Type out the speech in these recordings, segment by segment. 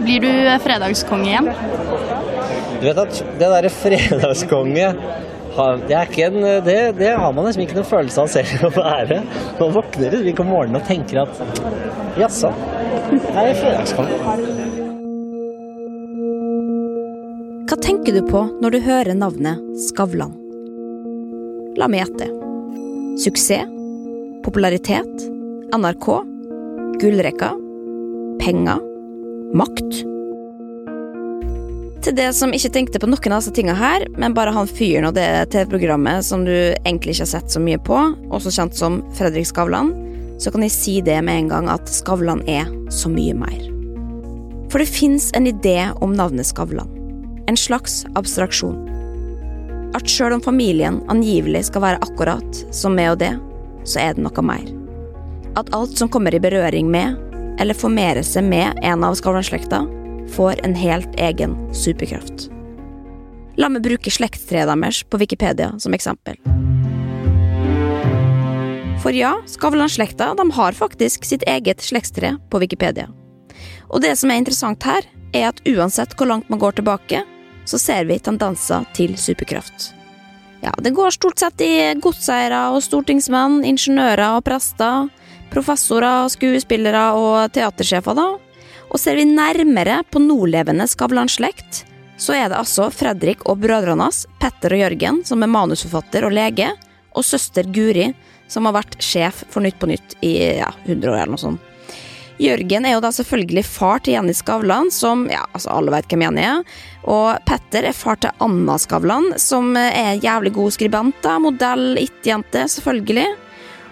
Blir du fredagskonge igjen? Du vet at det derre fredagskonge det, er ikke en, det, det har man liksom ikke noen følelse av selv å være. Man våkner liksom ikke om morgenen og tenker at jaså, jeg er fredagskonge. Hva tenker du på når du hører navnet Skavlan? La meg gjette. Suksess? Popularitet? NRK? Gullrekka? Penger? Makt? Til det som ikke tenkte på noen av disse tingene her, men bare han fyren og det TV-programmet som du egentlig ikke har sett så mye på, også kjent som Fredrik Skavlan, så kan jeg si det med en gang at Skavlan er så mye mer. For det fins en idé om navnet Skavlan. En slags abstraksjon. At sjøl om familien angivelig skal være akkurat som meg og det, så er det noe mer. At alt som kommer i berøring med, eller formerer seg med en av Skavlan-slekta, får en helt egen superkraft. La meg bruke slektstreet deres på Wikipedia som eksempel. For ja, Skavlan-slekta har faktisk sitt eget slektstre på Wikipedia. Og det som er interessant her, er at uansett hvor langt man går tilbake, så ser vi tendenser til superkraft. Ja, det går stort sett i godseiere og stortingsmenn, ingeniører og prester, professorer, skuespillere og teatersjefer, da. Og ser vi nærmere på nålevende Skavlan-slekt, så er det altså Fredrik og brødrene hans, Petter og Jørgen, som er manusforfatter og lege, og søster Guri, som har vært sjef for Nytt på Nytt i ja, 100 år eller noe sånt. Jørgen er jo da selvfølgelig far til Jenny Skavlan, som ja, altså alle vet hvem Jenny er. Og Petter er far til Anna Skavlan, som er en jævlig god skribent, da, modell, it-jente, selvfølgelig.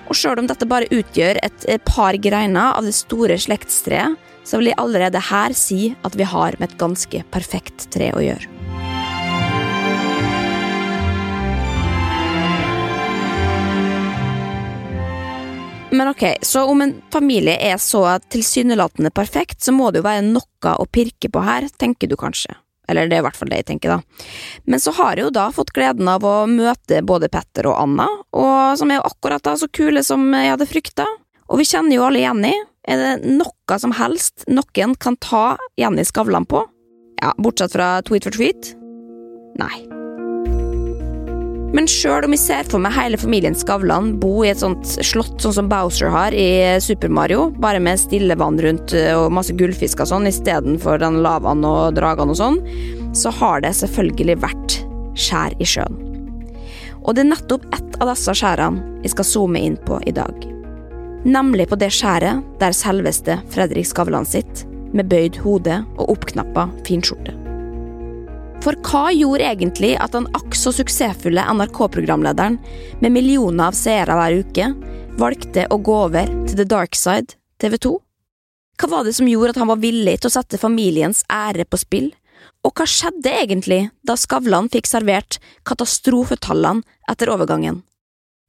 Og sjøl om dette bare utgjør et par greiner av det store slektstreet, så vil jeg allerede her si at vi har med et ganske perfekt tre å gjøre. Men ok, så om en familie er så tilsynelatende perfekt, så må det jo være noe å pirke på her, tenker du kanskje. Eller det er i hvert fall det jeg tenker, da. Men så har jeg jo da fått gleden av å møte både Petter og Anna, og som er jo akkurat da så kule som jeg hadde frykta. Og vi kjenner jo alle Jenny. Er det noe som helst noen kan ta Jenny Skavlan på? Ja, bortsett fra Tweet for tweet? Nei. Men sjøl om jeg ser for meg hele familien Skavlan bo i et sånt slott sånn som Bowser har i Super Mario, bare med stille vann rundt og masse gullfisk og sånn istedenfor den lavaen og dragene og sånn, så har det selvfølgelig vært skjær i sjøen. Og det er nettopp ett av disse skjærene jeg skal zoome inn på i dag. Nemlig på det skjæret der selveste Fredrik Skavlan sitt, med bøyd hode og oppknappa finskjorte. For hva gjorde egentlig at den akk så suksessfulle NRK-programlederen med millioner av seere hver uke valgte å gå over til The Dark Side, TV 2? Hva var det som gjorde at han var villig til å sette familiens ære på spill? Og hva skjedde egentlig da Skavlan fikk servert katastrofetallene etter overgangen?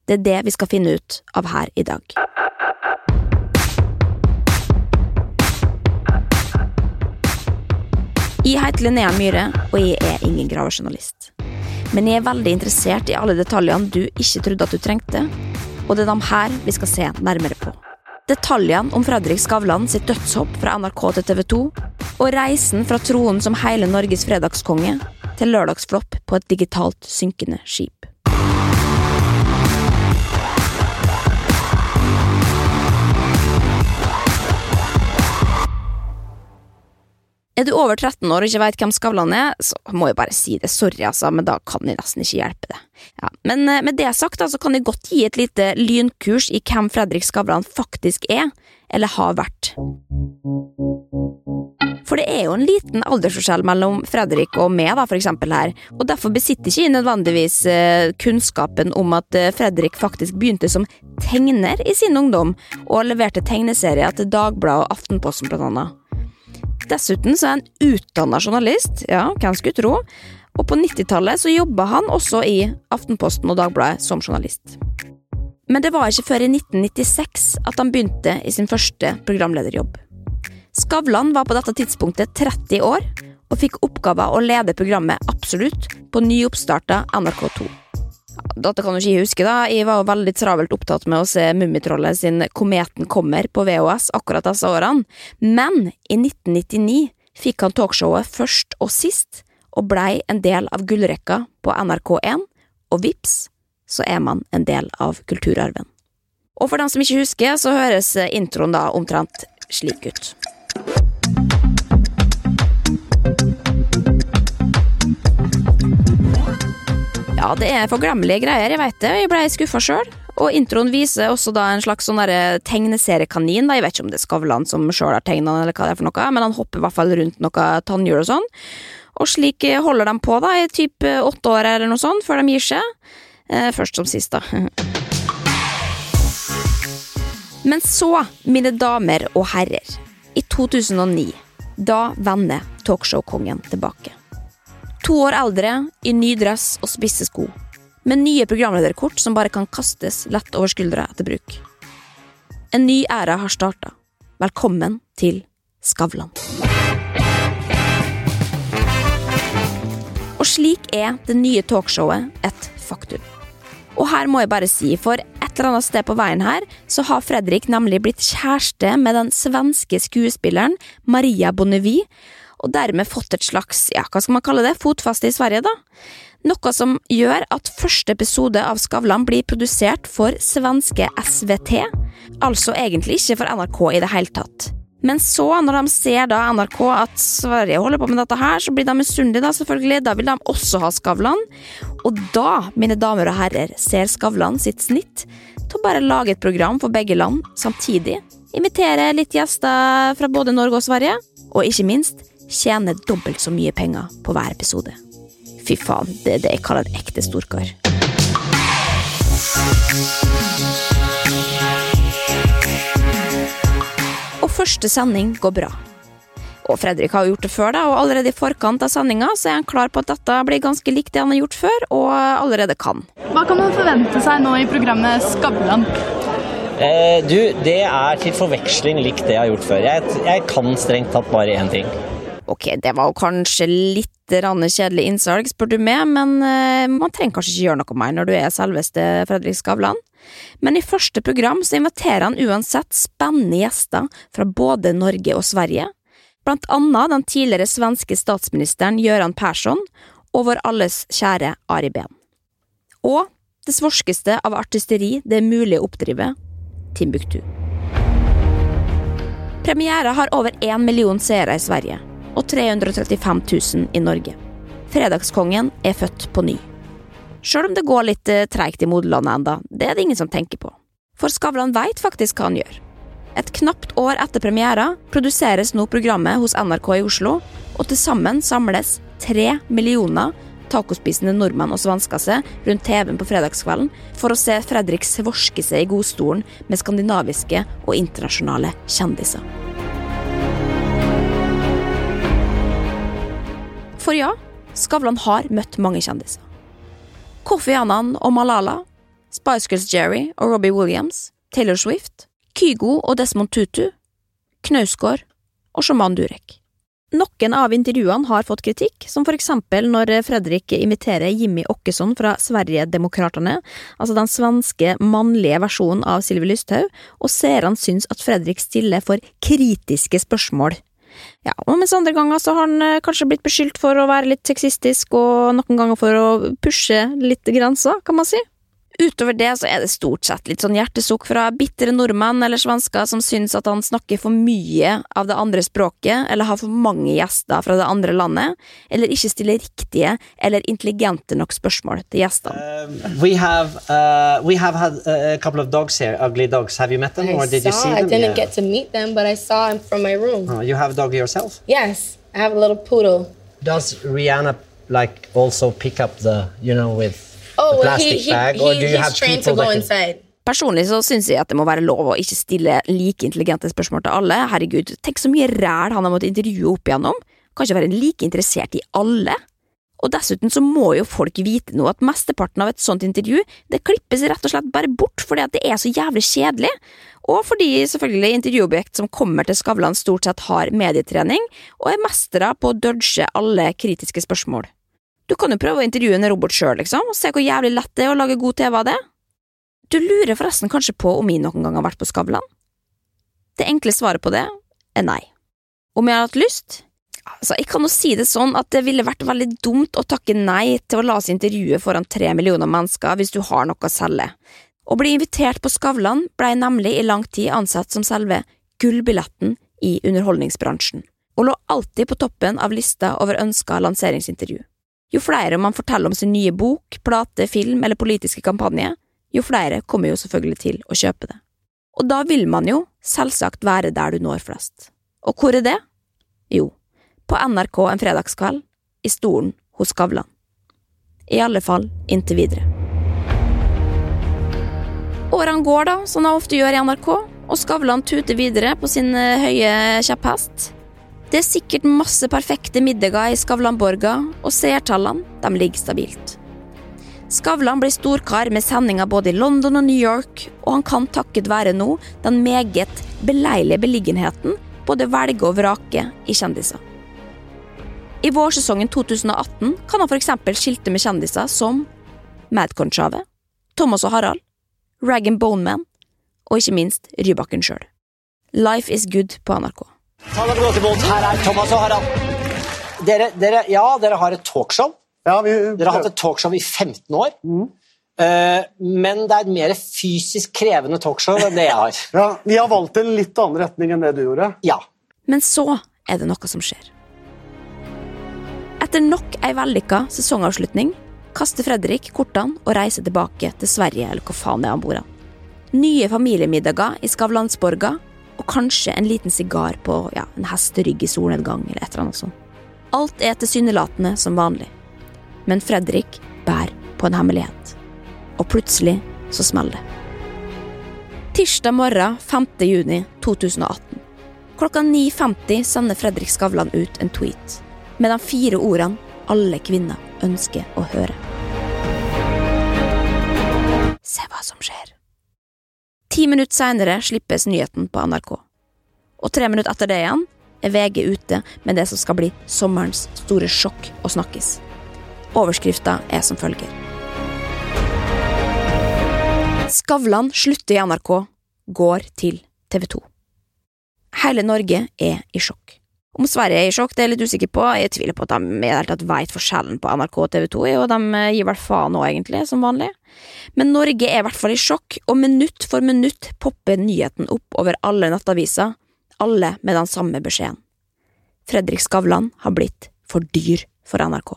Det er det vi skal finne ut av her i dag. Jeg heter Linnea Myhre, og jeg er ingen gravejournalist. Men jeg er veldig interessert i alle detaljene du ikke trodde at du trengte, og det er dem her vi skal se nærmere på. Detaljene om Fredrik Skavlan sitt dødshopp fra NRK til TV 2, og reisen fra tronen som hele Norges fredagskonge til lørdagsflopp på et digitalt synkende skip. Er du over 13 år og ikke veit hvem Skavlan er, så må jeg bare si det. Sorry, altså, men da kan jeg nesten ikke hjelpe det. Ja, men eh, med det sagt, altså, kan jeg godt gi et lite lynkurs i hvem Fredrik Skavlan faktisk er, eller har vært. For det er jo en liten aldersforskjell mellom Fredrik og meg, da, for eksempel her, og derfor besitter ikke jeg nødvendigvis eh, kunnskapen om at eh, Fredrik faktisk begynte som tegner i sin ungdom, og leverte tegneserier til Dagbladet og Aftenposten, blant annet. Dessuten så er han utdanna journalist, ja, hvem skulle tro, og på 90-tallet så jobba han også i Aftenposten og Dagbladet som journalist. Men det var ikke før i 1996 at han begynte i sin første programlederjobb. Skavlan var på dette tidspunktet 30 år, og fikk oppgaven å lede programmet Absolutt på nyoppstarta NRK2. Dette kan du ikke huske, da. Jeg var veldig travelt opptatt med å se Mummitrollet sin Kometen kommer på VHS akkurat disse årene. Men i 1999 fikk han talkshowet først og sist, og blei en del av gullrekka på NRK1, og vips, så er man en del av kulturarven. Og for dem som ikke husker, så høres introen da omtrent slik ut. Ja, det er forglemmelige greier, jeg veit det, jeg blei skuffa sjøl. Og introen viser også da en slags sånn tegneseriekanin, da. jeg vet ikke om det er Skavlan som sjøl har tegna eller hva det er for noe, men han hopper i hvert fall rundt noe tannhjul og sånn. Og slik holder de på da, i type åtte år eller noe sånt, før de gir seg. Eh, først som sist, da. Men så, mine damer og herrer, i 2009, da vender talkshow-kongen tilbake. To år eldre, i ny dress og spisse sko. Med nye programlederkort som bare kan kastes lett over skuldra etter bruk. En ny æra har starta. Velkommen til Skavlan. Og slik er det nye talkshowet et faktum. Og her må jeg bare si, for et eller annet sted på veien her, så har Fredrik nemlig blitt kjæreste med den svenske skuespilleren Maria Bonnevie, og dermed fått et slags, ja, hva skal man kalle det, fotfeste i Sverige, da. Noe som gjør at første episode av Skavlan blir produsert for svenske SVT, altså egentlig ikke for NRK i det hele tatt. Men så, når de ser da NRK at Sverige holder på med dette her, så blir de misunnelige, da, selvfølgelig. Da vil de også ha Skavlan. Og da, mine damer og herrer, ser Skavlan sitt snitt til å bare lage et program for begge land samtidig. Invitere litt gjester fra både Norge og Sverige, og ikke minst tjene dobbelt så mye penger på hver episode. Fy faen, det er det jeg kaller en ekte storkar. Og første sending går bra. Og Fredrik har jo gjort det før, da, og allerede i forkant av sendinga så er han klar på at dette blir ganske likt det han har gjort før, og allerede kan. Hva kan man forvente seg nå i programmet Skavlan? Eh, du, det er til forveksling likt det jeg har gjort før. Jeg, jeg kan strengt tatt bare én ting. Ok, det var jo kanskje litt kjedelig innsalg, spør du meg, men uh, man trenger kanskje ikke gjøre noe mer når du er selveste Fredrik Skavlan. Men i første program så inviterer han uansett spennende gjester fra både Norge og Sverige, blant annet den tidligere svenske statsministeren Göran Persson og vår alles kjære Ari Behn. Og det svorskeste av artisteri det er mulig å oppdrive, Timbuktu. Premiera har over én million seere i Sverige og 335 000 i Norge. Fredagskongen er født på ny. Sjøl om det går litt eh, treigt i moderlandet enda, det er det ingen som tenker på. For Skavlan veit faktisk hva han gjør. Et knapt år etter premiera produseres nå programmet hos NRK i Oslo, og til sammen samles tre millioner tacospisende nordmenn og svensker seg rundt TV-en på fredagskvelden for å se Fredrik svorske seg i godstolen med skandinaviske og internasjonale kjendiser. For ja, Skavlan har møtt mange kjendiser. Kofi Annan og Malala, Spice Girls Jerry og Robbie Williams, Taylor Swift, Kygo og Desmond Tutu, Knausgård og Shaman Durek. Noen av intervjuene har fått kritikk, som for eksempel når Fredrik imiterer Jimmy Åkesson fra Sverigedemokraterna, altså den svenske mannlige versjonen av Sylvi Lysthaug, og seerne syns at Fredrik stiller for kritiske spørsmål ja, og mens andre ganger så har han eh, kanskje blitt beskyldt for å være litt sexistisk, og noen ganger for å pushe litt grenser, kan man si. Utover det så er det stort sett litt sånn hjertesukk fra bitre nordmenn eller svensker som syns at han snakker for mye av det andre språket, eller har for mange gjester fra det andre landet, eller ikke stiller riktige eller intelligente nok spørsmål til gjestene. Vi we have uh, we have had a couple of dogs here, ugly dogs. Have you met them, I or did saw, you see I them? didn't Yeah. get to meet them, but I saw them from my room. Oh, you have a dog yourself. Yes, I have a little poodle. Does Rihanna like also pick up the you know with Oh, well, he, plastic he, bag, he, or do you he's have trained to people go that can- inside. Personlig så syns jeg at det må være lov å ikke stille like intelligente spørsmål til alle. Herregud, tenk så mye ræl han har måttet intervjue opp igjennom. Kan ikke være like interessert i alle. Og dessuten så må jo folk vite nå at mesteparten av et sånt intervju det klippes rett og slett bare bort fordi at det er så jævlig kjedelig, og fordi selvfølgelig intervjuobjekt som kommer til Skavlan stort sett har medietrening og er mestere på å dodge alle kritiske spørsmål. Du kan jo prøve å intervjue en robot sjøl, liksom, og se hvor jævlig lett det er å lage god TV av det. Du lurer forresten kanskje på om jeg noen gang har vært på Skavlan? Det enkle svaret på det er nei. Om jeg har hatt lyst? Altså, jeg kan jo si det sånn at det ville vært veldig dumt å takke nei til å la seg intervjue foran tre millioner mennesker hvis du har noe å selge. Å bli invitert på Skavlan blei nemlig i lang tid ansett som selve gullbilletten i underholdningsbransjen, og lå alltid på toppen av lista over ønska lanseringsintervju. Jo flere man forteller om sin nye bok, plate, film eller politiske kampanje, jo flere kommer jo selvfølgelig til å kjøpe det. Og da vil man jo selvsagt være der du når flest. Og hvor er det? Jo, på NRK en fredagskveld, i stolen hos Skavlan. I alle fall inntil videre. Årene går, da, som de ofte gjør i NRK, og Skavlan tuter videre på sin eh, høye kjepphest. Det er sikkert masse perfekte middager i Skavlan-borga, og seertallene de ligger stabilt. Skavlan blir storkar med sendinger både i London og New York, og han kan takket være nå den meget beleilige beliggenheten både velge og vrake i kjendiser. I vårsesongen 2018 kan han f.eks. skilte med kjendiser som Madcon Chave, Thomas og Harald, Rag Bone Man og ikke minst Rybakken sjøl. Life is good på NRK. Ta dere godt imot. Her er Thomas og Harald. Dere, dere, ja, dere har et talkshow. Ja, vi, Dere har hatt et talkshow i 15 år. Eh, men det er et mer fysisk krevende talkshow enn det jeg har. ja, vi har valgt en litt annen retning enn det du gjorde. Ja. Men så er det noe som skjer. Etter nok ei vellykka sesongavslutning kaster Fredrik kortene og reiser tilbake til Sverige, eller hvor faen det er han bor. Nye familiemiddager i Skavlansborga, og kanskje en liten sigar på ja, en hesterygg i solnedgang, eller et eller annet sånt. Alt er tilsynelatende som vanlig. Men Fredrik bærer på en hemmelighet. Og plutselig så smeller det. Tirsdag morgen 5. juni 2018. Klokka 9.50 sender Fredrik Skavlan ut en tweet med de fire ordene alle kvinner ønsker å høre. Se hva som skjer. Ti minutter seinere slippes nyheten på NRK. Og tre minutter etter det igjen er VG ute med det som skal bli sommerens store sjokk og snakkis. Overskrifta er som følger. Skavlan slutter i NRK, går til TV 2. Hele Norge er i sjokk. Om Sverige er i sjokk, det er jeg litt usikker på. Jeg tviler på at de veit forskjellen på NRK og TV 2, og de gir vel faen nå, egentlig, som vanlig. Men Norge er i hvert fall i sjokk, og minutt for minutt popper nyheten opp over alle nettaviser, alle med den samme beskjeden. Fredrik Skavlan har blitt for dyr for NRK.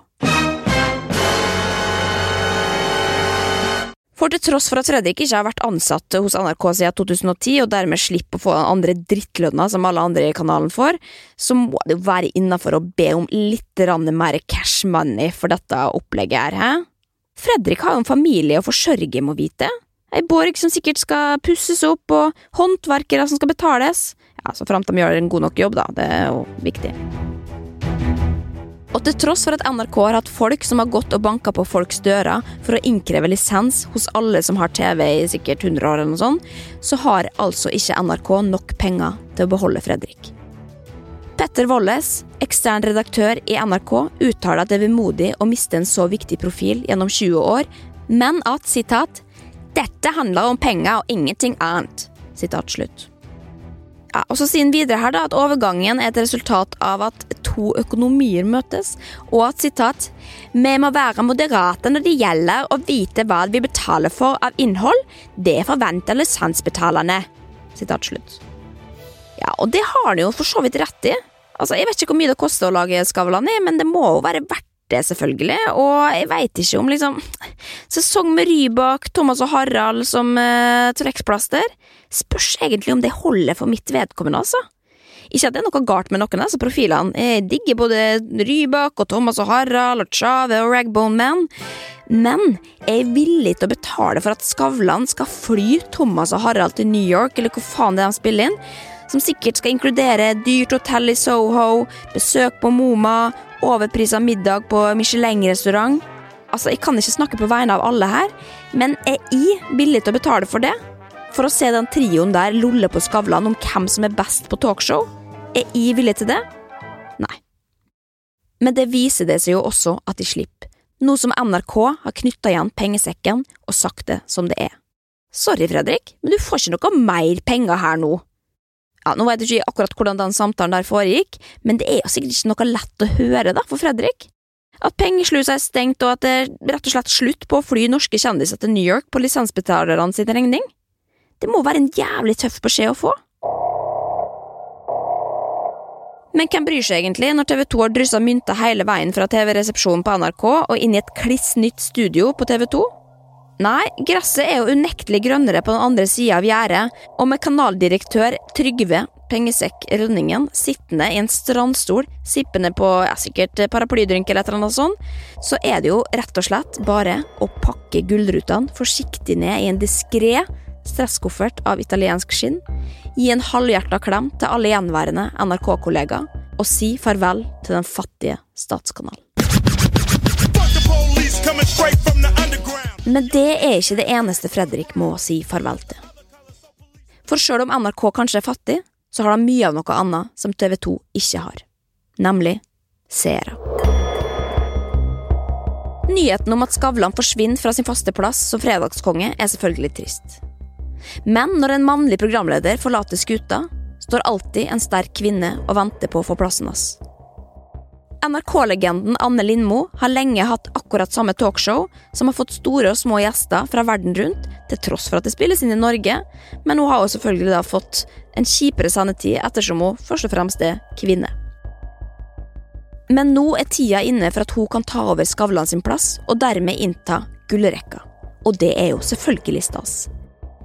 For til tross for at Fredrik ikke har vært ansatt hos NRK siden 2010, og dermed slipper å få den andre drittlønna som alle andre i kanalen får, så må det jo være innafor å be om litt mer cash money for dette opplegget her, hæ? Fredrik har jo en familie å forsørge, må vite. Ei borg som sikkert skal pusses opp, og håndverkere som skal betales. Ja, så framt de gjør en god nok jobb, da. Det er jo viktig. Og til tross for at NRK har hatt folk som har gått og banka på folks dører for å innkreve lisens hos alle som har TV i sikkert 100 år, eller noe sånt, så har altså ikke NRK nok penger til å beholde Fredrik. Petter Wolles, ekstern redaktør i NRK, uttaler at det er vemodig å miste en så viktig profil gjennom 20 år, men at sitat, 'dette handler om penger og ingenting annet'. Sitat slutt. Ja, og så sier han videre her da at overgangen er et resultat av at to økonomier møtes, og at sitat Vi må være moderate når det gjelder å vite hva vi betaler for av innhold. Det forventer lisensbetalerne. Sitat slutt. Ja, og det har han jo for så vidt rett i. Altså, Jeg vet ikke hvor mye det koster å lage Skavlan i, men det må jo være verdt det, selvfølgelig. Og jeg veit ikke om liksom Sesong med Rybak, Thomas og Harald som uh, trekkplaster. Spørs egentlig om det holder for mitt vedkommende, altså. Ikke at det er noe galt med noen av disse profilene. Jeg digger både Rybak og Thomas og Harald og Chave og Ragbone Man. Men jeg er villig til å betale for at Skavlan skal fly Thomas og Harald til New York, eller hvor faen det er de spiller inn, som sikkert skal inkludere dyrt hotell i Soho, besøk på Moma, overprisa middag på Michelin-restaurant. Altså, Jeg kan ikke snakke på vegne av alle her, men er jeg villig til å betale for det? For å se den trioen der lolle på Skavlan om hvem som er best på talkshow? Er jeg villig til det? Nei. Men det viser det seg jo også at de slipper, nå som NRK har knytta igjen pengesekken og sagt det som det er. Sorry, Fredrik, men du får ikke noe mer penger her nå. Ja, Nå vet jeg ikke akkurat hvordan den samtalen der foregikk, men det er jo sikkert ikke noe lett å høre da, for Fredrik. At pengeslusa er stengt, og at det er rett og slett slutt på å fly norske kjendiser til New York på lisensbetalerne sin regning. Det må være en jævlig tøff beskjed å få. Men hvem bryr seg egentlig når TV 2 har dryssa mynter hele veien fra TV-resepsjonen på NRK og inn i et kliss nytt studio på TV 2? Nei, gresset er jo unektelig grønnere på den andre sida av gjerdet, og med kanaldirektør Trygve Pengesekk Rønningen sittende i en strandstol, sippende på ja, sikkert paraplydrink eller et eller annet sånt, så er det jo rett og slett bare å pakke gullrutene forsiktig ned i en diskré stresskoffert av italiensk skinn, gi en halvhjerta klem til alle gjenværende NRK-kollegaer og si farvel til den fattige statskanalen. Men det er ikke det eneste Fredrik må si farvel til. For sjøl om NRK kanskje er fattig, så har de mye av noe annet som TV 2 ikke har. Nemlig seere. Nyheten om at Skavlan forsvinner fra sin faste plass som fredagskonge, er selvfølgelig trist. Men når en mannlig programleder forlater skuta, står alltid en sterk kvinne og venter på å få plassen hans. NRK-legenden Anne Lindmo har lenge hatt akkurat samme talkshow, som har fått store og små gjester fra verden rundt, til tross for at det spilles inn i Norge, men hun har jo selvfølgelig da fått en kjipere sendetid ettersom hun først og fremst er kvinne. Men nå er tida inne for at hun kan ta over Skavlan sin plass, og dermed innta gullrekka. Og det er jo selvfølgelig stas.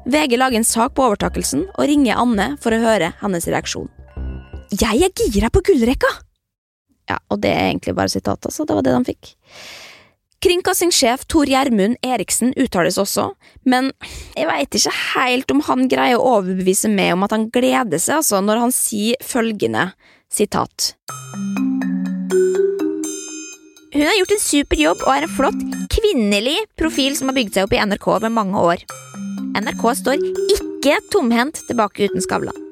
VG lager en sak på overtakelsen og ringer Anne for å høre hennes reaksjon. Jeg er gira på gullrekka! Ja, og det er egentlig bare sitatet, så det var det de fikk. Kringkastingssjef Tor Gjermund Eriksen uttales også, men jeg veit ikke helt om han greier å overbevise meg om at han gleder seg, altså, når han sier følgende, sitat. Hun har gjort en super jobb og er en flott, kvinnelig profil som har bygd seg opp i NRK over mange år. NRK står ikke tomhendt tilbake uten Skavlan.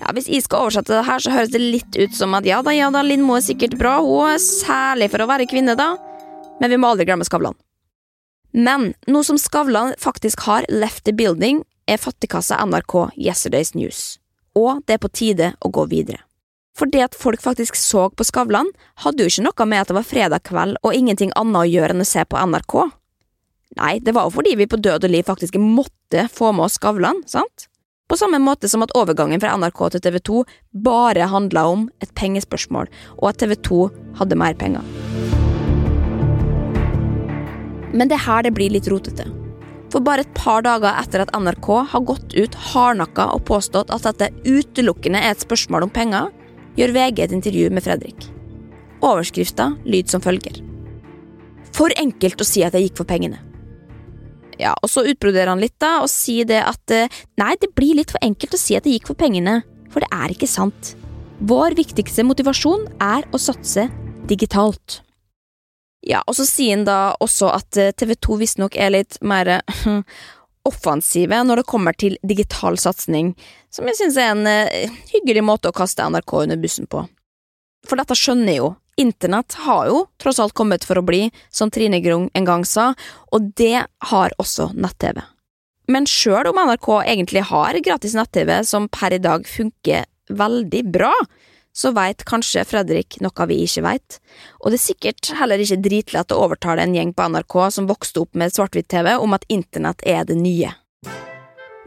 Ja, Hvis jeg skal oversette det her, så høres det litt ut som at ja da, ja da, Lindmo er sikkert bra, hun er særlig for å være kvinne, da, men vi må aldri glemme Skavlan. Men nå som Skavlan faktisk har left the building, er fattigkassa NRK Yesterday's News, og det er på tide å gå videre. For det at folk faktisk så på Skavlan, hadde jo ikke noe med at det var fredag kveld og ingenting annet å gjøre enn å se på NRK. Nei, det var jo fordi vi på død og liv faktisk måtte få med oss Skavlan, sant? På samme måte som at overgangen fra NRK til TV 2 bare handla om et pengespørsmål, og at TV 2 hadde mer penger. Men det er her det blir litt rotete. For bare et par dager etter at NRK har gått ut hardnakka og påstått at dette utelukkende er et spørsmål om penger, gjør VG et intervju med Fredrik. Overskrifta lyd som følger. For enkelt å si at jeg gikk for pengene. Ja, og så utbroderer han litt da, og sier det at eh, nei, det blir litt for enkelt å si at det gikk for pengene, for det er ikke sant. Vår viktigste motivasjon er å satse digitalt. Ja, og så sier han da også at eh, TV 2 visstnok er litt mer offensive når det kommer til digital satsing, som jeg synes er en uh, hyggelig måte å kaste NRK under bussen på. For dette skjønner jeg jo, Internett har jo tross alt kommet for å bli, som Trine Grung en gang sa, og det har også nett-TV. Men sjøl om NRK egentlig har gratis nett-TV som per i dag funker veldig bra, så veit kanskje Fredrik noe vi ikke veit, og det er sikkert heller ikke dritlett å overtale en gjeng på NRK som vokste opp med svart-hvitt-TV om at internett er det nye.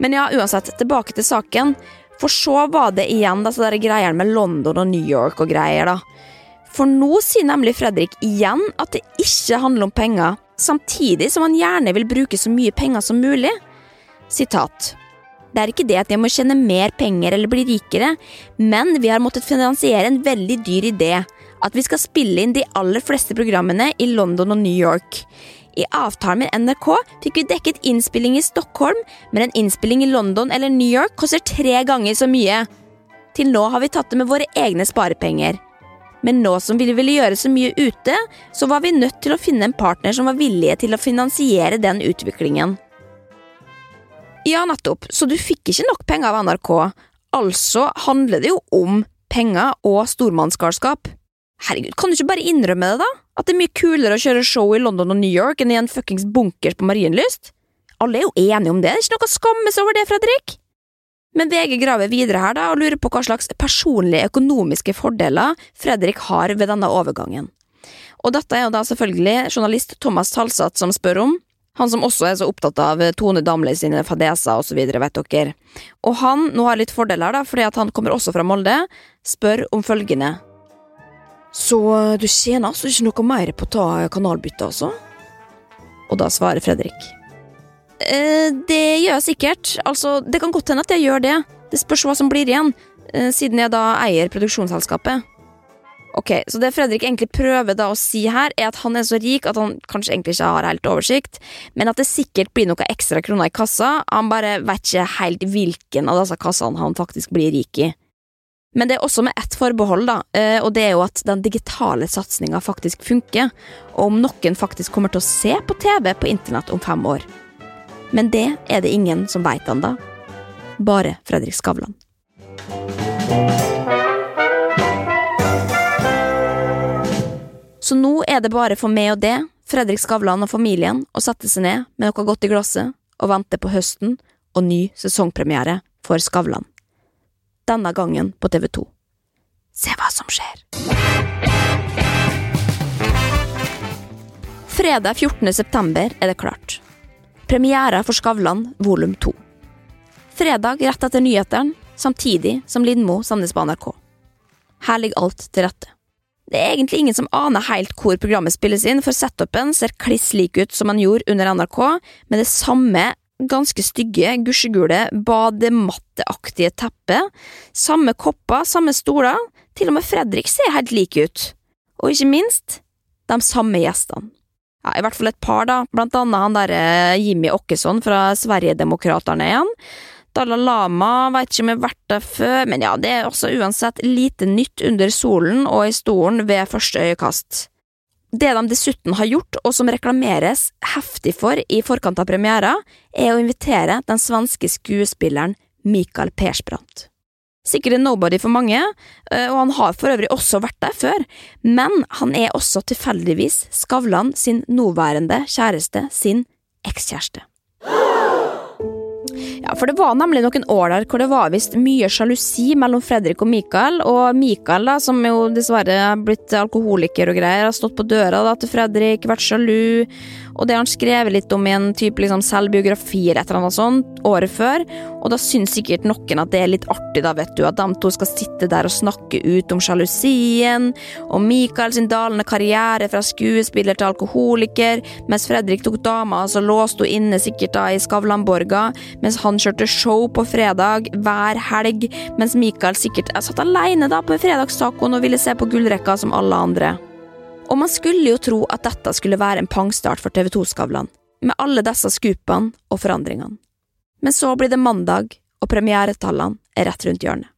Men ja, uansett, tilbake til saken, for så var det igjen disse greiene med London og New York og greier, da. For nå sier nemlig Fredrik igjen at det ikke handler om penger, samtidig som han gjerne vil bruke så mye penger som mulig. Sitat. Det er ikke det at jeg må tjene mer penger eller bli rikere, men vi har måttet finansiere en veldig dyr idé. At vi skal spille inn de aller fleste programmene i London og New York. I avtalen med NRK fikk vi dekket innspilling i Stockholm, men en innspilling i London eller New York koster tre ganger så mye. Til nå har vi tatt det med våre egne sparepenger men nå som vi ville gjøre så mye ute, så var vi nødt til å finne en partner som var villige til å finansiere den utviklingen. Ja, nettopp, så du fikk ikke nok penger av NRK, altså handler det jo om penger og stormannsgalskap. Herregud, kan du ikke bare innrømme det, da? At det er mye kulere å kjøre show i London og New York enn i en fuckings bunkers på Marienlyst? Alle er jo enige om det, det er ikke noe å skamme seg over det, Fredrik. Men VG graver videre her da, og lurer på hva slags personlige økonomiske fordeler Fredrik har ved denne overgangen. Og dette er jo da selvfølgelig journalist Thomas Talsat som spør om, han som også er så opptatt av Tone Damli sine fadeser videre, vet dere. Og han, nå har litt fordeler da, fordi at han kommer også fra Molde, spør om følgende. Så du tjener altså ikke noe mer på å ta kanalbytte, altså? Og da svarer Fredrik. Eh, det gjør jeg sikkert. Altså, det kan godt hende at jeg gjør det. Det spørs hva som blir igjen, eh, siden jeg da eier produksjonsselskapet. Ok, Så det Fredrik egentlig prøver da å si her, er at han er så rik at han kanskje egentlig ikke har helt oversikt, men at det sikkert blir noen ekstra kroner i kassa. Han bare vet ikke helt hvilken av disse kassene han faktisk blir rik i. Men det er også med ett forbehold, da, eh, og det er jo at den digitale satsinga faktisk funker, og om noen faktisk kommer til å se på TV på internett om fem år. Men det er det ingen som veit ennå. Bare Fredrik Skavlan. Så nå er det bare for meg og det, Fredrik Skavlan og familien, å sette seg ned med noe godt i glasset og vente på høsten og ny sesongpremiere for Skavlan. Denne gangen på TV 2. Se hva som skjer. Fredag 14. september er det klart. Premiere for Skavlan volum 2. Fredag rett etter nyhetene, samtidig som Lindmo sendes på NRK. Her ligger alt til rette. Det er egentlig ingen som aner helt hvor programmet spilles inn, for setupen ser kliss lik ut som man gjorde under NRK, med det samme ganske stygge, gusjegule, badematteaktige teppet, samme kopper, samme stoler, til og med Fredrik ser helt lik ut. Og ikke minst, de samme gjestene. Ja, I hvert fall et par, da, blant annet han derre Jimmy Åkesson fra Sverigedemokraterna igjen, Dalai Lama veit ikke om jeg har vært der før, men ja, det er også uansett lite nytt under solen og i stolen ved første øyekast. Det de dessuten har gjort, og som reklameres heftig for i forkant av premiera, er å invitere den svenske skuespilleren Mikael Persbrandt. Sikkert en nobody for mange, eh, og han har for øvrig også vært der før, men han er også tilfeldigvis Skavlan sin nåværende kjæreste sin ekskjæreste. Ja, for det var nemlig noen år der hvor det var visst mye sjalusi mellom Fredrik og Mikael, og Mikael, da, som jo dessverre er blitt alkoholiker og greier, har stått på døra da, til Fredrik, vært sjalu, og det har han skrevet litt om i en type liksom, selvbiografi eller et eller annet sånt året før, og da syns sikkert noen at det er litt artig, da, vet du, at de to skal sitte der og snakke ut om sjalusien, og Mikael sin dalende karriere fra skuespiller til alkoholiker, mens Fredrik tok dama, så låste hun inne sikkert da i Skavlanborga, mens han kjørte show på fredag hver helg, mens Mikael sikkert satt alene da på fredagstacoen og ville se på gullrekka som alle andre. Og man skulle jo tro at dette skulle være en pangstart for TV 2-Skavlan, med alle disse skupene og forandringene. Men så blir det mandag, og premieretallene er rett rundt hjørnet.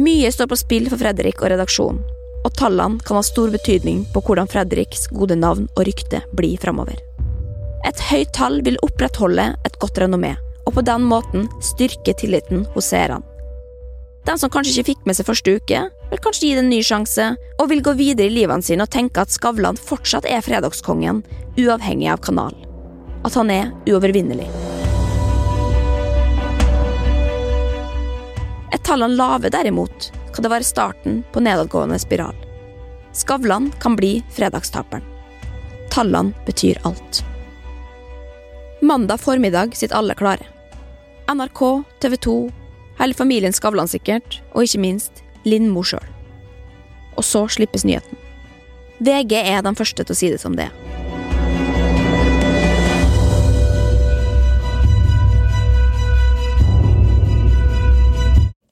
Mye står på spill for Fredrik og redaksjonen, og tallene kan ha stor betydning på hvordan Fredriks gode navn og rykte blir framover. Et høyt tall vil opprettholde et godt renommé, og på den måten styrke tilliten hos seerne. Den som kanskje ikke fikk med seg første uke, vil kanskje gi det en ny sjanse, og vil gå videre i livene sine og tenke at Skavlan fortsatt er fredagskongen, uavhengig av kanal. At han er uovervinnelig. Er tallene lave, derimot, kan det være starten på nedadgående spiral. Skavlan kan bli fredagstaperen. Tallene betyr alt. Mandag formiddag sitter alle klare. NRK, TV 2, hele familien Skavlan sikkert, og ikke minst Lindmo sjøl. Og så slippes nyheten. VG er den første til å si det som det er.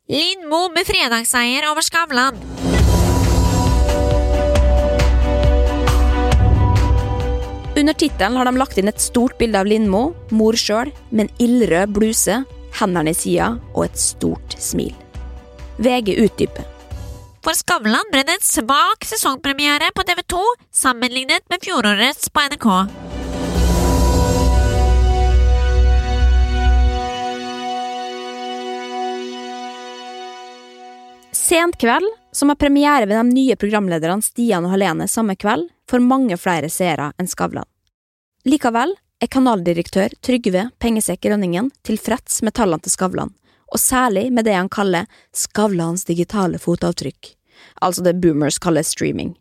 Lindmo med fredagsseier over Skavlan. Under tittelen har de lagt inn et stort bilde av Lindmo, mor sjøl, med en ildrød bluse, hendene i sida og et stort smil. VG utdyper. For Skavlan ble det en svak sesongpremiere på TV 2 sammenlignet med fjorårets på NRK. Sent kveld, som har premiere ved de nye programlederne Stian og Helene samme kveld, får mange flere seere enn Skavlan. Likevel er kanaldirektør Trygve Pengesekk Rønningen tilfreds med tallene til Skavlan, og særlig med det han kaller Skavlans digitale fotavtrykk, altså det boomers kaller streaming.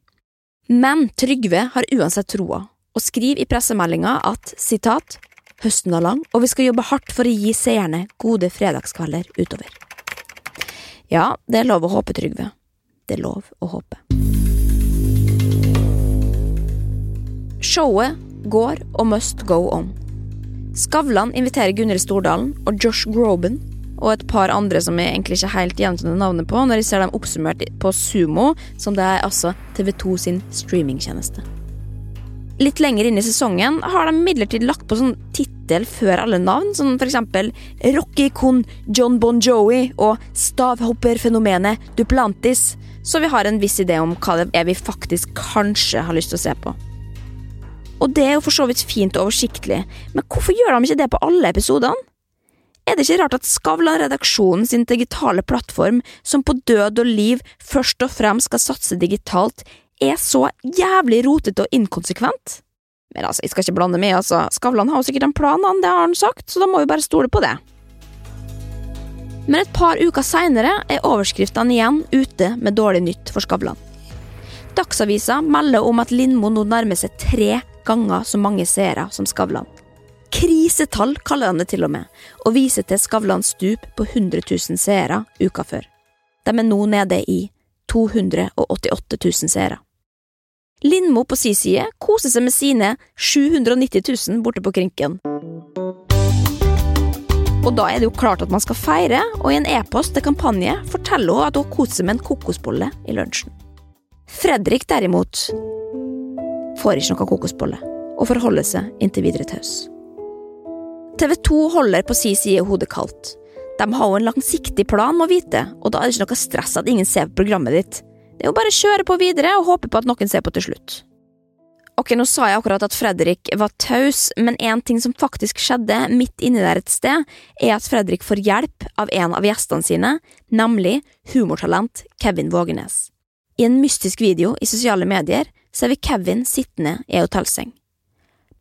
Men Trygve har uansett troa, og skriver i pressemeldinga at sitat, høsten er lang, og vi skal jobbe hardt for å gi seerne gode fredagskvelder utover. Ja, det er lov å håpe, Trygve. Det er lov å håpe. Showet går og must go on. Skavlan inviterer Gunhild Stordalen og Josh Groban og et par andre som jeg egentlig ikke helt gjenkjenner navnet på, når jeg ser dem oppsummert på Sumo, som det er altså TV2 sin streamingtjeneste. Litt lenger inn i sesongen har de imidlertid lagt på sånn tittel før alle navn, som for eksempel Rocky kun John Bon Jovi og stavhopperfenomenet Duplantis, så vi har en viss idé om hva det er vi faktisk kanskje har lyst til å se på. Og det er jo for så vidt fint og oversiktlig, men hvorfor gjør de ikke det på alle episodene? Er det ikke rart at Skavlan-redaksjonen sin digitale plattform, som på død og liv først og fremst skal satse digitalt, er så jævlig rotete og inkonsekvent? Men altså, jeg skal ikke blande meg, altså. Skavlan har jo sikkert en plan, han, det har han sagt, så da må vi bare stole på det. Men et par uker seinere er overskriftene igjen ute med dårlig nytt for Skavlan. Dagsavisa melder om at Lindmo nå nærmer seg tre ganger så mange seere som Skavlan. Krisetall kaller han det til og med, og viser til Skavlans stup på 100 000 seere uka før. De er nå nede i 288 000 seere. Lindmo på si side koser seg med sine 790 000 borte på Krinken. Og da er det jo klart at man skal feire, og i en e-post til kampanje forteller hun at hun koser seg med en kokosbolle i lunsjen. Fredrik derimot får ikke noe kokosbolle, og forholder seg inntil videre taus. TV 2 holder på si side hodet kaldt. De har jo en langsiktig plan, må vite, og da er det ikke noe stress at ingen ser på programmet ditt. Det er jo bare å kjøre på videre og håpe på at noen ser på til slutt. Ok, nå sa jeg akkurat at Fredrik var taus, men en ting som faktisk skjedde midt inni der et sted, er at Fredrik får hjelp av en av gjestene sine, nemlig humortalent Kevin Vågenes. I en mystisk video i sosiale medier ser vi Kevin sittende i ei hotellseng.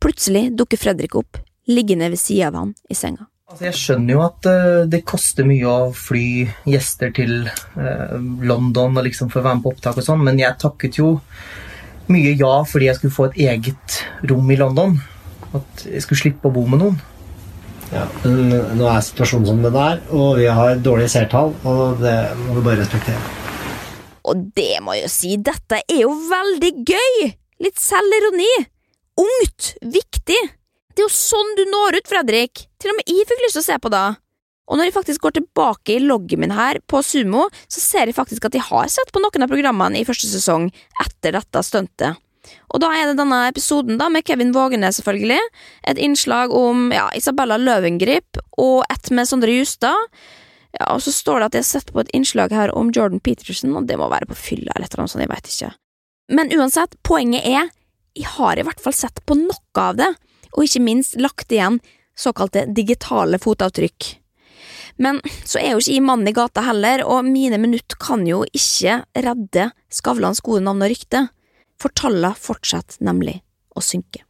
Plutselig dukker Fredrik opp, liggende ved sida av han i senga. Altså, jeg skjønner jo at uh, det koster mye å fly gjester til uh, London og liksom for å være med på opptak og sånn, men jeg takket jo mye ja fordi jeg skulle få et eget rom i London. At jeg skulle slippe å bo med noen. Ja, men nå er situasjonen som den er, og vi har dårlige seertall, og det må vi bare respektere. Og det må jeg jo si, dette er jo veldig gøy! Litt selvironi. Ungt, viktig. Det er jo sånn du når ut, Fredrik. Til og med jeg fikk lyst til å se på det. Og når jeg faktisk går tilbake i loggen min her på Sumo, så ser jeg faktisk at jeg har sett på noen av programmene i første sesong etter dette stuntet. Og da er det denne episoden da med Kevin Vågenes, selvfølgelig. Et innslag om ja, Isabella Løvengrip og et med Sondre Justad. Ja, og så står det at jeg har sett på et innslag her om Jordan Peterson, og det må være på fylla eller noe sånt, jeg veit ikke. Men uansett, poenget er, jeg har i hvert fall sett på noe av det, og ikke minst lagt igjen såkalte digitale fotavtrykk. Men så er jo ikke jeg mannen i gata heller, og mine minutt kan jo ikke redde Skavlans gode navn og rykte, for tallene fortsetter nemlig å synke.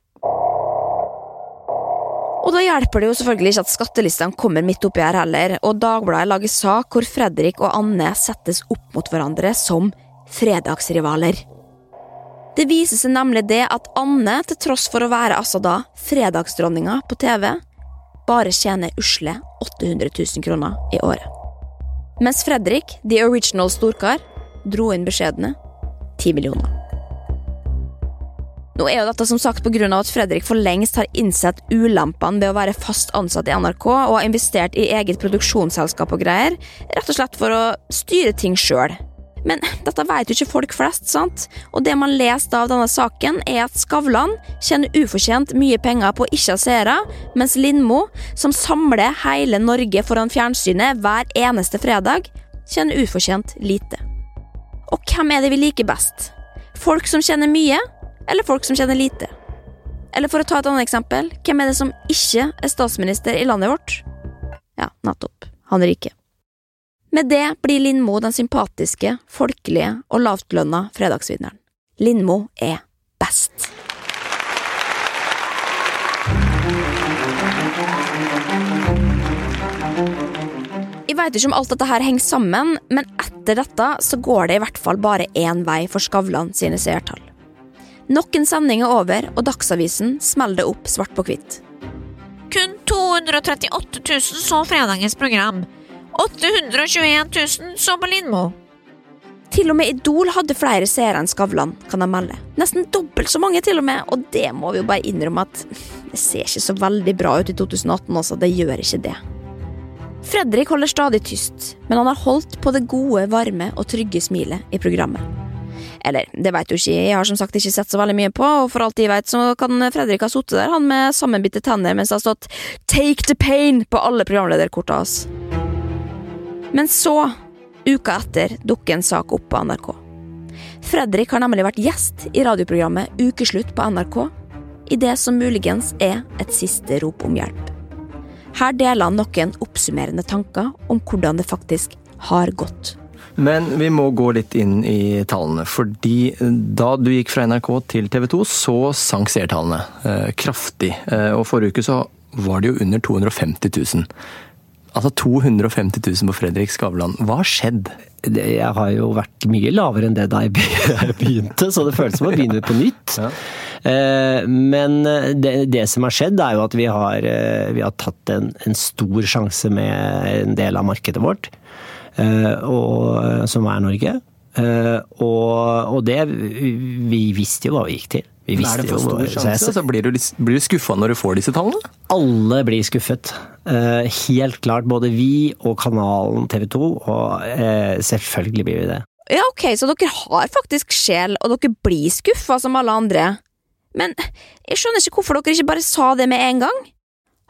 Og da hjelper det jo selvfølgelig ikke at skattelistene kommer midt oppi her heller, og Dagbladet lager sak hvor Fredrik og Anne settes opp mot hverandre som fredagsrivaler. Det viser seg nemlig det at Anne, til tross for å være altså da fredagsdronninga på TV, bare tjener usle 800 000 kroner i året. Mens Fredrik, the original storkar, dro inn beskjedne 10 millioner. Nå er jo dette som sagt av at Fredrik for lengst har innsett ulempene ved å være fast ansatt i NRK og har investert i eget produksjonsselskap og greier, rett og slett for å styre ting sjøl. Men dette vet jo ikke folk flest, sant? Og det man leste av denne saken, er at Skavlan tjener ufortjent mye penger på ikke seere, mens Lindmo, som samler hele Norge foran fjernsynet hver eneste fredag, tjener ufortjent lite. Og hvem er det vi liker best? Folk som tjener mye, eller folk som tjener lite. Eller for å ta et annet eksempel, hvem er det som ikke er statsminister i landet vårt? Ja, nettopp. Han er rike. Med det blir Lindmo den sympatiske, folkelige og lavtlønna fredagsvinneren. Lindmo er best. Jeg veit ikke om alt dette her henger sammen, men etter dette så går det i hvert fall bare én vei for Skavlan sine seertall. Nok en sending er over, og Dagsavisen smeller det opp svart på hvitt. Kun 238 000 så fredagens program. 821 000 så på Lindmo. Til og med Idol hadde flere seere enn Skavlan, kan de melde. Nesten dobbelt så mange, til og med, og det må vi jo bare innrømme at det ser ikke så veldig bra ut i 2018, også. Det gjør ikke det. Fredrik holder stadig tyst, men han har holdt på det gode, varme og trygge smilet i programmet. Eller, det vet du ikke jeg, har som sagt ikke sett så veldig mye på, og for alt jeg vet så kan Fredrik ha sittet der, han med sammenbitte tenner mens det har stått Take the pain på alle programlederkorta hans. Men så, uka etter, dukker en sak opp på NRK. Fredrik har nemlig vært gjest i radioprogrammet Ukeslutt på NRK, i det som muligens er et siste rop om hjelp. Her deler han noen oppsummerende tanker om hvordan det faktisk har gått. Men vi må gå litt inn i tallene, fordi da du gikk fra NRK til TV 2, så sank seertallene eh, kraftig. Eh, og forrige uke så var det jo under 250 000. Altså 250 000 på Fredrik Skavlan. Hva har skjedd? Jeg har jo vært mye lavere enn det da jeg begynte, så det føles som å begynne på nytt. Ja. Eh, Men det, det som har skjedd, er jo at vi har, eh, vi har tatt en, en stor sjanse med en del av markedet vårt, eh, og, som er Norge. Eh, Og, og det Vi visste jo hva vi gikk til. Vi visste er det for stor så sjanse? Altså, blir du, blir du skuffa når du får disse tallene? alle blir skuffet. Eh, helt klart. Både vi og kanalen TV 2. Og eh, selvfølgelig blir vi det. Ja, ok, så dere har faktisk sjel, og dere blir skuffa som alle andre. Men jeg skjønner ikke hvorfor dere ikke bare sa det med en gang.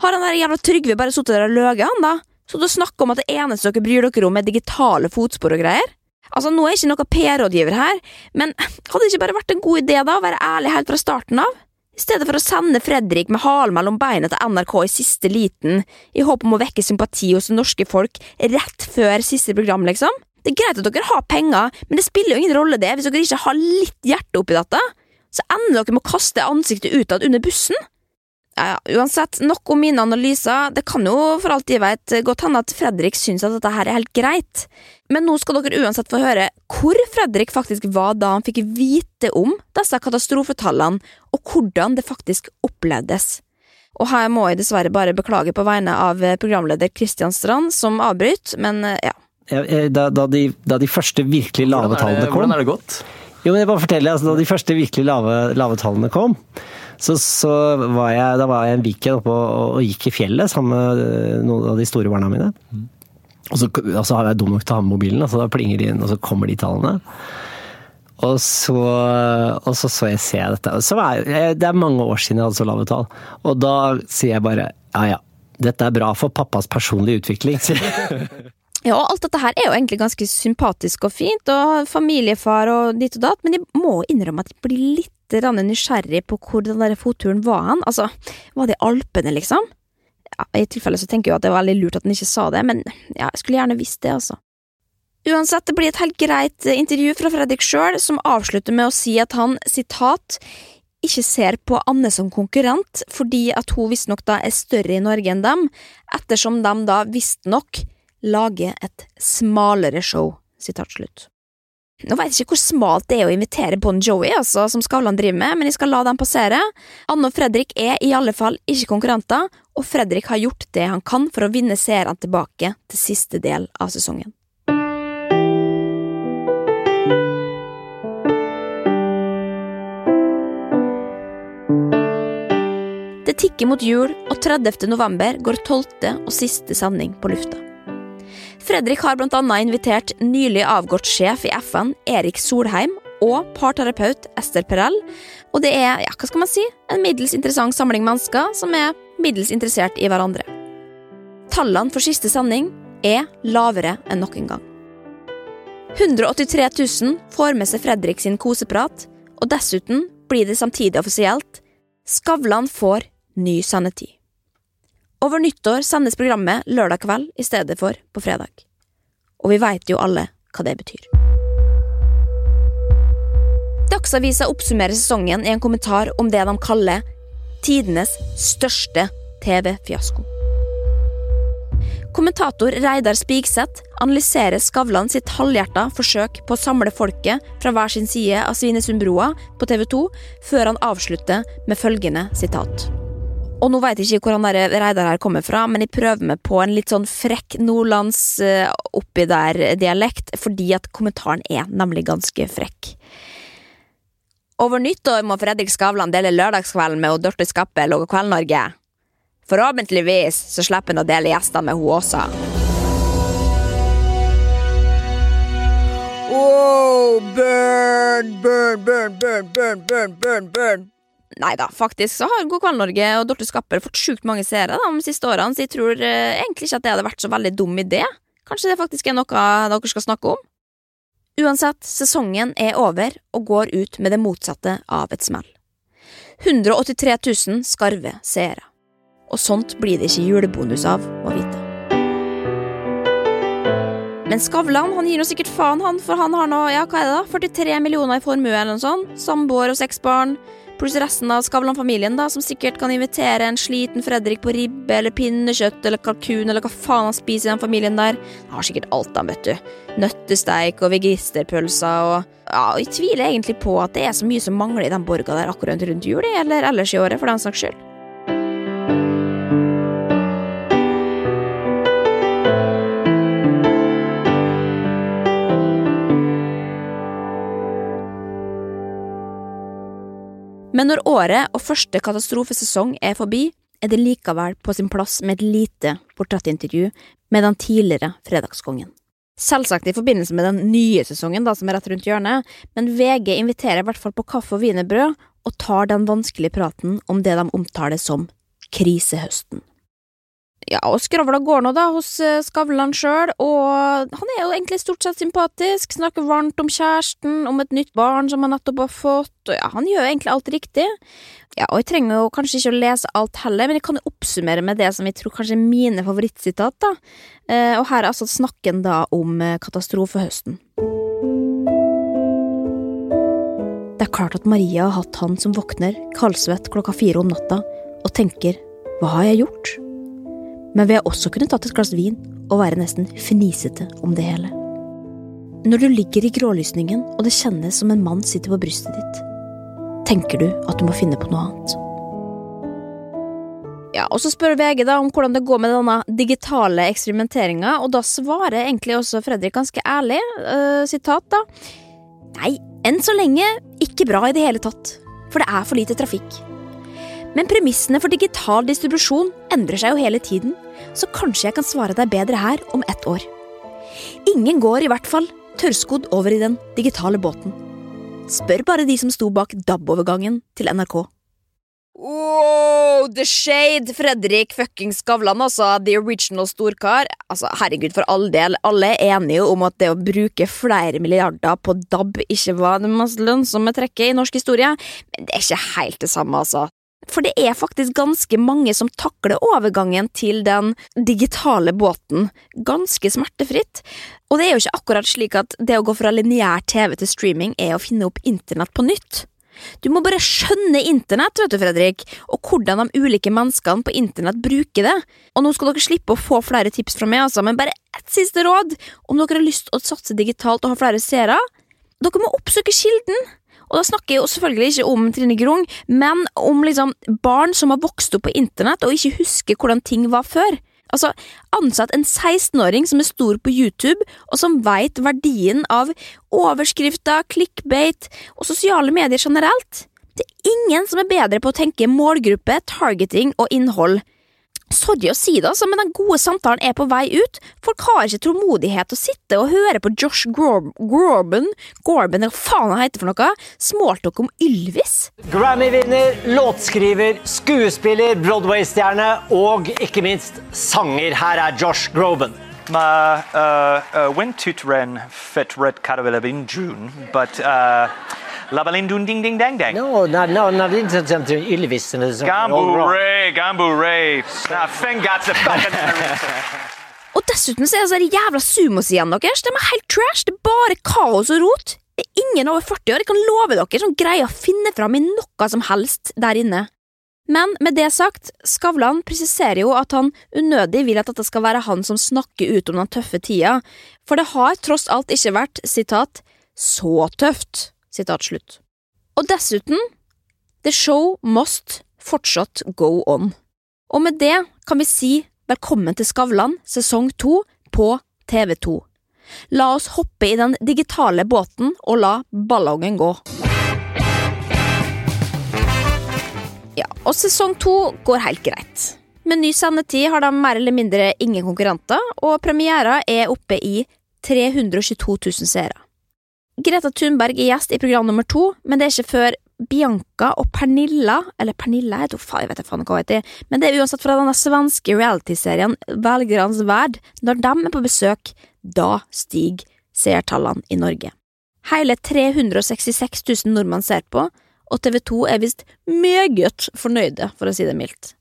Har han der jævla Trygve bare sittet der og løyet, han da? Så du snakker om at det eneste dere bryr dere om er digitale fotspor og greier? Altså, nå er jeg ikke noen PR-rådgiver her, men hadde det ikke bare vært en god idé da å være ærlig helt fra starten av? I stedet for å sende Fredrik med halen mellom beina til NRK i siste liten, i håp om å vekke sympati hos det norske folk rett før siste program, liksom. Det er greit at dere har penger, men det spiller jo ingen rolle det hvis dere ikke har litt hjerte oppi dette. Så ender dere med å kaste ansiktet utad under bussen. Ja, uansett, nok om mine analyser. Det kan jo for alt jeg vet godt hende at Fredrik syns at dette her er helt greit. Men nå skal dere uansett få høre hvor Fredrik faktisk var da han fikk vite om disse katastrofetallene, og hvordan det faktisk opplevdes. Og her må jeg dessverre bare beklage på vegne av programleder Kristian Strand, som avbryter, men eh, ja. Jeg- Da, da, de, da de første virkelig lave tallene kom hvordan er det gått? Jo, men jeg bare forteller, altså, Da de første virkelig lave, lave tallene kom, så, så var jeg, da var jeg en weekend oppe og, og gikk i fjellet sammen med øh, noen av de store barna mine. Og så, og så har jeg dum nok til å ha med mobilen, og så da plinger de inn, og så kommer de tallene. Og så, og så så jeg ser jeg dette. Jeg- det er mange år siden jeg hadde så lave tall. Og da sier jeg bare ja ja, dette er bra for pappas personlige utvikling. Ja, og alt dette her er jo egentlig ganske sympatisk og fint, og familiefar og dit og datt, men jeg må innrømme at jeg blir litt nysgjerrig på hvor den der fotturen var hen. Altså, var det Alpene, liksom? Ja, I tilfelle så tenker jeg at det var veldig lurt at han ikke sa det, men ja, jeg skulle gjerne visst det, altså. Uansett, det blir et helt greit eh, intervju fra Fredrik sjøl, som avslutter med å si at han, sitat, ikke ser på Anne som konkurrent, fordi at hun visstnok da er større i Norge enn dem, ettersom de da visstnok lager et smalere show. Sitat slutt. Nå vet jeg ikke hvor smalt det er å invitere Bon Jovi, altså, som Skavlan driver med, men jeg skal la dem passere. Anne og Fredrik er i alle fall ikke konkurrenter, og Fredrik har gjort det han kan for å vinne seerne tilbake til siste del av sesongen. Det tikker mot jul, og 30. november går tolvte og siste sending på lufta. Fredrik har annet invitert nylig avgått sjef i FN, Erik Solheim, og parterapeut Ester Perel, og det er, ja, hva skal man si, en middels interessant samling mennesker som er middels interessert i hverandre. Tallene for siste sending er lavere enn noen gang. 183 000 får med seg Fredrik sin koseprat, og dessuten blir det samtidig offisielt Skavlan får ny sendetid. Over nyttår sendes programmet lørdag kveld i stedet for på fredag. Og vi veit jo alle hva det betyr. Dagsavisa oppsummerer sesongen i en kommentar om det de kaller tidenes største TV-fiasko. Kommentator Reidar Spigseth analyserer Skavlan sitt halvhjerta forsøk på å samle folket fra hver sin side av Svinesundbrua på TV 2, før han avslutter med følgende sitat. Og nå veit jeg ikke hvor han der Reidar her kommer fra, men jeg prøver meg på en litt sånn frekk nordlands uh, oppi der-dialekt, fordi at kommentaren er nemlig ganske frekk. Over nyttår må Fredrik Skavlan dele lørdagskvelden med Dorte Skappel og Kveld-Norge. Forhåpentligvis så slipper han å dele gjestene med hun også. Wow, burn, burn, burn, burn, burn, burn, burn, burn. Nei da, faktisk så har God kveld Norge og Dorte Skapper fått sjukt mange seere de siste årene, så jeg tror eh, egentlig ikke at det hadde vært så veldig dum idé. Kanskje det faktisk er noe dere skal snakke om? Uansett, sesongen er over og går ut med det motsatte av et smell. 183 000 skarve seere. Og sånt blir det ikke julebonus av, må vite. Men Skavlan han gir nå sikkert faen, han, for han har nå ja, hva er det da, 43 millioner i formue eller noe sånt. Samboer og seks barn. Pluss resten av Skavlan-familien, da, som sikkert kan invitere en sliten Fredrik på ribbe eller pinnekjøtt eller kalkun eller hva faen han spiser i den familien der. Han har sikkert alt, han, vet du. Nøttesteik og vegisterpølser og Ja, og jeg tviler egentlig på at det er så mye som mangler i den borga der akkurat rundt jul, eller ellers i året, for den saks skyld. Men når året og første katastrofesesong er forbi, er det likevel på sin plass med et lite portrettintervju med den tidligere Fredagskongen. Selvsagt i forbindelse med den nye sesongen da, som er rett rundt hjørnet, men VG inviterer i hvert fall på kaffe og wienerbrød og tar den vanskelige praten om det de omtaler som krisehøsten. Ja, og skravla går nå da hos eh, Skavlan sjøl, og han er jo egentlig stort sett sympatisk, snakker varmt om kjæresten, om et nytt barn som han nettopp har fått, og ja, han gjør egentlig alt riktig. Ja, og jeg trenger jo kanskje ikke å lese alt heller, men jeg kan jo oppsummere med det som jeg tror kanskje er mine favorittsitat, da. Eh, og her er altså snakken da om eh, katastrofehøsten. Det er klart at Maria har hatt han som våkner kaldsvett klokka fire om natta og tenker hva har jeg gjort? Men vi har også kunnet tatt et glass vin og være nesten fnisete om det hele. Når du ligger i grålysningen og det kjennes som en mann sitter på brystet ditt, tenker du at du må finne på noe annet. Ja, og Så spør VG da om hvordan det går med denne digitale eksperimenteringa, og da svarer egentlig også Fredrik ganske ærlig. Uh, sitat, da. Nei, enn så lenge ikke bra i det hele tatt, for det er for lite trafikk. Men premissene for digital distribusjon endrer seg jo hele tiden, så kanskje jeg kan svare deg bedre her om ett år. Ingen går i hvert fall tørrskodd over i den digitale båten. Spør bare de som sto bak DAB-overgangen til NRK. Wow, the shade! Fredrik fucking Skavlan, altså. The original storkar. Altså, herregud, for all del, alle er enige om at det å bruke flere milliarder på DAB ikke var det mest lønnsomme trekket i norsk historie, men det er ikke helt det samme, altså. For det er faktisk ganske mange som takler overgangen til den digitale båten ganske smertefritt. Og det er jo ikke akkurat slik at det å gå fra lineær TV til streaming er å finne opp internett på nytt. Du må bare skjønne internett, vet du, Fredrik, og hvordan de ulike menneskene på internett bruker det. Og nå skal dere slippe å få flere tips fra meg, altså, men bare ett siste råd om dere har lyst til å satse digitalt og ha flere seere. Dere må oppsøke kilden. Og da snakker jeg jo selvfølgelig ikke om Trine Grung, men om liksom barn som har vokst opp på internett og ikke husker hvordan ting var før. Altså, Ansett en 16-åring som er stor på YouTube, og som veit verdien av overskrifter, clickbait og sosiale medier generelt. Det er ingen som er bedre på å tenke målgruppe, targeting og innhold. Sorry å si det, altså, men den gode samtalen er på vei ut. Folk har ikke tålmodighet til å sitte og høre på Josh Groban, Gorban, eller hva faen han heter for noe, smalltalk om Ylvis. Grammy-vinner, låtskriver, skuespiller, Broadway-stjerne og ikke minst sanger. Her er Josh Groban. My uh, uh, went to Tren Fet Red Caravelle in June, but uh, Labalin dun ding ding dang dang. No, not, no, not into Ylvis. eller sånt. Gambu Ray, Gambu Ray. Nah, fingats Og dessuten så er det de jævla sumosidene deres de er helt trash. Det er bare kaos og rot. Det er ingen over 40 år, jeg kan love dere, som greier å finne fram i noe som helst der inne. Men med det sagt, Skavlan presiserer jo at han unødig vil at dette skal være han som snakker ut om den tøffe tida, for det har tross alt ikke vært, sitat, så tøft. Og dessuten, the show must fortsatt go on. Og med det kan vi si velkommen til Skavlan sesong to på TV2. La oss hoppe i den digitale båten og la ballongen gå. Ja, og sesong to går helt greit. Med ny sendetid har de mer eller mindre ingen konkurrenter, og premiera er oppe i 322 000 seere. Greta Thunberg er gjest i program nummer to, men det er ikke før Bianca og Pernilla, eller Pernilla, jeg, tror, jeg vet ikke hva hun heter, men det er uansett fra denne svenske realityserien Velgernes verd, når de er på besøk, da stiger seertallene i Norge. Hele 366 000 nordmenn ser på, og TV 2 er visst meget fornøyde, for å si det mildt.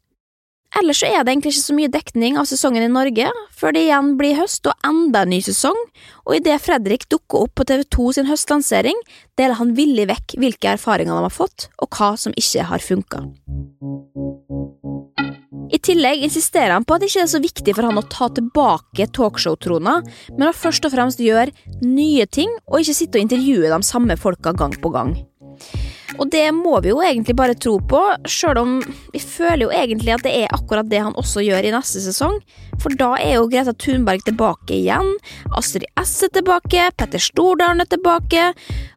Ellers så er det egentlig ikke så mye dekning av sesongen i Norge, før det igjen blir høst og enda en ny sesong, og idet Fredrik dukker opp på TV 2 sin høstlansering, deler han villig vekk hvilke erfaringer de har fått, og hva som ikke har funka. I tillegg insisterer han på at det ikke er så viktig for han å ta tilbake talkshow-trona, men å først og fremst gjøre nye ting, og ikke sitte og intervjue de samme folka gang på gang. Og det må vi jo egentlig bare tro på, sjøl om vi føler jo egentlig at det er akkurat det han også gjør i neste sesong. For da er jo Greta Thunberg tilbake igjen, Astrid S er tilbake, Petter Stordalen er tilbake,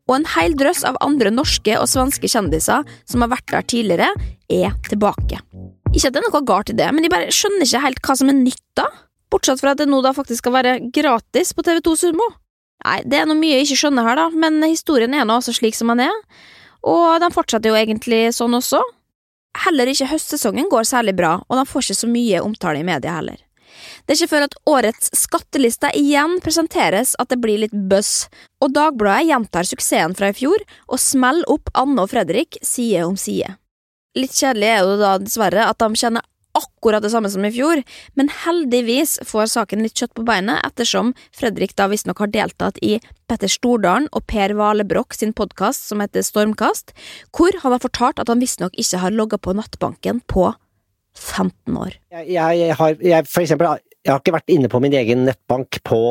og en hel drøss av andre norske og svenske kjendiser som har vært der tidligere, er tilbake. Ikke at det er noe galt i det, men de bare skjønner ikke helt hva som er nytt da. Bortsett fra at det nå da faktisk skal være gratis på TV2 Sumo. Nei, det er noe mye jeg ikke skjønner her, da, men historien er nå altså slik som den er. Og de fortsetter jo egentlig sånn også. Heller ikke høstsesongen går særlig bra, og de får ikke så mye omtale i media heller. Det er ikke før at årets skatteliste igjen presenteres at det blir litt buzz, og Dagbladet gjentar suksessen fra i fjor og smeller opp Anne og Fredrik side om side. Litt kjedelig er jo da dessverre at de kjenner akkurat det samme som i fjor, men heldigvis får saken litt kjøtt på beinet ettersom Fredrik da visstnok har deltatt i Petter Stordalen og Per Valebrokk sin podkast som heter Stormkast, hvor han har fortalt at han visstnok ikke har logga på nettbanken på 15 år. Jeg, jeg, har, jeg, for eksempel, jeg har ikke vært inne på min egen nettbank på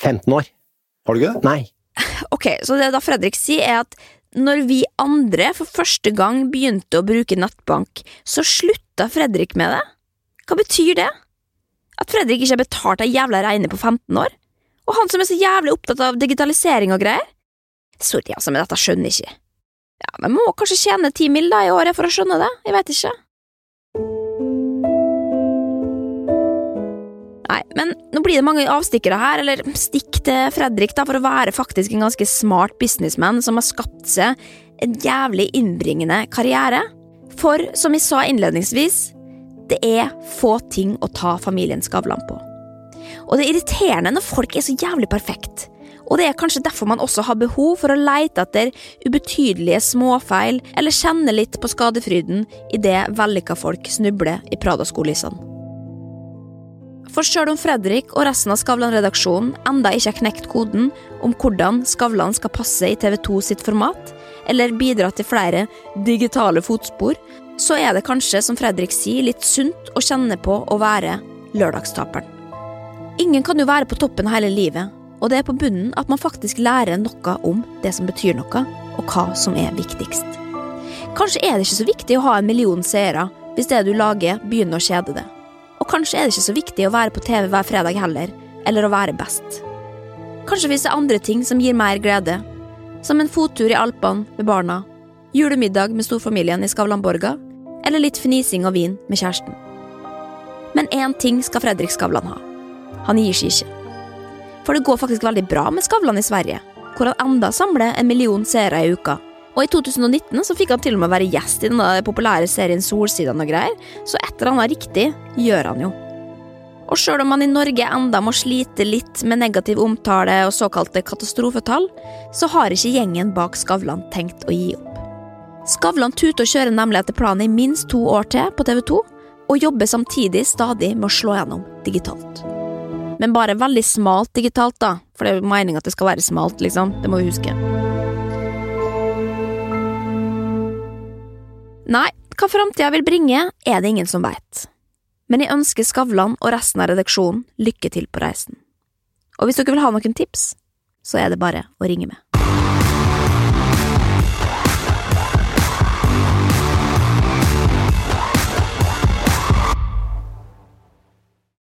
15 år. Har du ikke det? Nei. Ok, så det da Fredrik sier er at når vi andre for første gang begynte å bruke nettbank, så slutta Fredrik med det? Hva betyr det? At Fredrik ikke har betalt ei jævla regne på 15 år? Og han som er så jævlig opptatt av digitalisering og greier? Sorry, altså, men dette skjønner jeg ikke. Ja, men må kanskje tjene ti mill. i året for å skjønne det, jeg vet ikke. Nei, men nå blir det mange avstikkere her, eller stikk til Fredrik, da, for å være faktisk en ganske smart businessman som har skapt seg en jævlig innbringende karriere. For som vi sa innledningsvis, det er få ting å ta familien Skavlan på. Og det er irriterende når folk er så jævlig perfekt. Og det er kanskje derfor man også har behov for å leite etter ubetydelige småfeil, eller kjenne litt på skadefryden idet vellykka folk snubler i Prada-skolissene. For sjøl om Fredrik og resten av Skavlan-redaksjonen enda ikke har knekt koden om hvordan Skavlan skal passe i TV2 sitt format, eller bidra til flere digitale fotspor, så er det kanskje, som Fredrik sier, litt sunt å kjenne på å være lørdagstaperen. Ingen kan jo være på toppen hele livet, og det er på bunnen at man faktisk lærer noe om det som betyr noe, og hva som er viktigst. Kanskje er det ikke så viktig å ha en million seere hvis det du lager, begynner å kjede det. Kanskje er det ikke så viktig å være på TV hver fredag heller, eller å være best. Kanskje finnes det andre ting som gir mer glede, som en fottur i Alpene med barna, julemiddag med storfamilien i Skavlanborga, eller litt fnising og vin med kjæresten. Men én ting skal Fredrik Skavlan ha. Han gir seg ikke. For det går faktisk veldig bra med Skavlan i Sverige, hvor han enda samler en million seere i uka og i 2019 så fikk han til og med være gjest i den populære serien Solsidene og greier, så et eller annet riktig gjør han jo. Og sjøl om man i Norge enda må slite litt med negativ omtale og såkalte katastrofetall, så har ikke gjengen bak Skavlan tenkt å gi opp. Skavlan tuter og kjører nemlig etter planen i minst to år til på TV 2, og jobber samtidig stadig med å slå gjennom digitalt. Men bare veldig smalt digitalt, da, for det er jo meninga at det skal være smalt, liksom. Det må vi huske. Nei, Hva framtida vil bringe, er det ingen som veit. Men jeg ønsker Skavlan og resten av redaksjonen lykke til på reisen. Og hvis dere vil ha noen tips, så er det bare å ringe med.